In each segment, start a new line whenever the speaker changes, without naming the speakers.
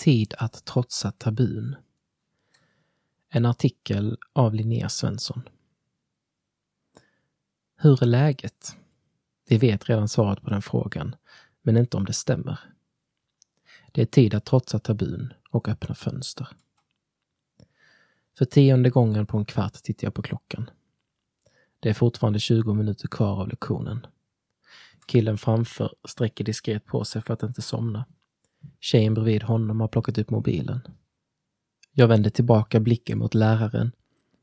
Tid att trotsa tabun. En artikel av Linnea Svensson. Hur är läget? Vi vet redan svaret på den frågan, men inte om det stämmer. Det är tid att trotsa tabun och öppna fönster. För tionde gången på en kvart tittar jag på klockan. Det är fortfarande 20 minuter kvar av lektionen. Killen framför sträcker diskret på sig för att inte somna. Tjejen bredvid honom har plockat upp mobilen. Jag vänder tillbaka blicken mot läraren,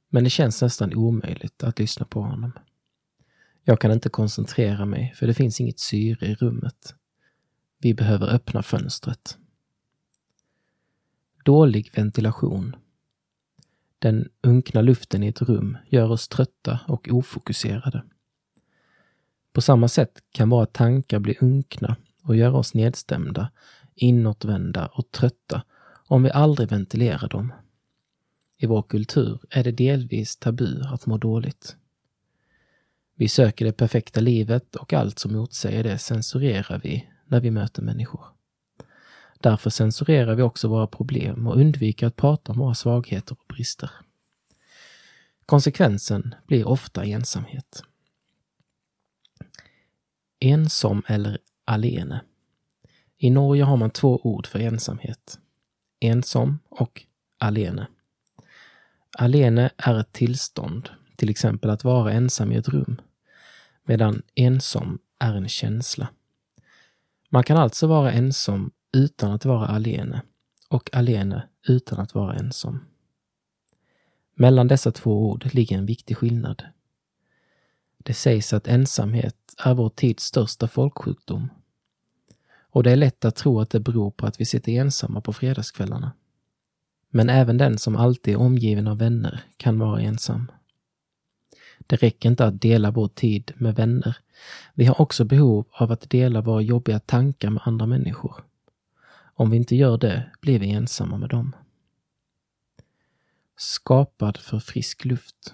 men det känns nästan omöjligt att lyssna på honom. Jag kan inte koncentrera mig för det finns inget syre i rummet. Vi behöver öppna fönstret. Dålig ventilation. Den unkna luften i ett rum gör oss trötta och ofokuserade. På samma sätt kan våra tankar bli unkna och göra oss nedstämda, inåtvända och trötta om vi aldrig ventilerar dem. I vår kultur är det delvis tabu att må dåligt. Vi söker det perfekta livet och allt som motsäger det censurerar vi när vi möter människor. Därför censurerar vi också våra problem och undviker att prata om våra svagheter och brister. Konsekvensen blir ofta ensamhet. Ensom eller alene. I Norge har man två ord för ensamhet. Ensom och alene. Alene är ett tillstånd, till exempel att vara ensam i ett rum, medan ensom är en känsla. Man kan alltså vara ensam utan att vara alene och alene utan att vara ensam. Mellan dessa två ord ligger en viktig skillnad. Det sägs att ensamhet är vår tids största folksjukdom. Och det är lätt att tro att det beror på att vi sitter ensamma på fredagskvällarna. Men även den som alltid är omgiven av vänner kan vara ensam. Det räcker inte att dela vår tid med vänner. Vi har också behov av att dela våra jobbiga tankar med andra människor. Om vi inte gör det blir vi ensamma med dem. Skapad för frisk luft.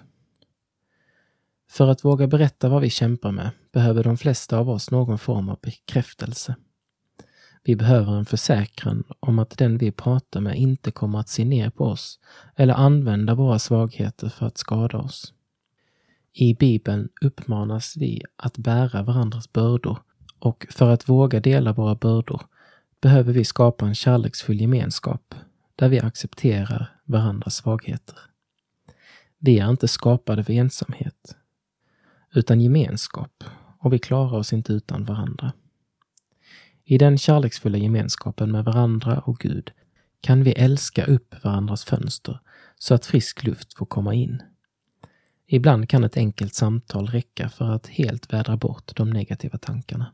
För att våga berätta vad vi kämpar med behöver de flesta av oss någon form av bekräftelse. Vi behöver en försäkran om att den vi pratar med inte kommer att se ner på oss eller använda våra svagheter för att skada oss. I Bibeln uppmanas vi att bära varandras bördor och för att våga dela våra bördor behöver vi skapa en kärleksfull gemenskap där vi accepterar varandras svagheter. Vi är inte skapade för ensamhet, utan gemenskap och vi klarar oss inte utan varandra. I den kärleksfulla gemenskapen med varandra och Gud kan vi älska upp varandras fönster så att frisk luft får komma in. Ibland kan ett enkelt samtal räcka för att helt vädra bort de negativa tankarna.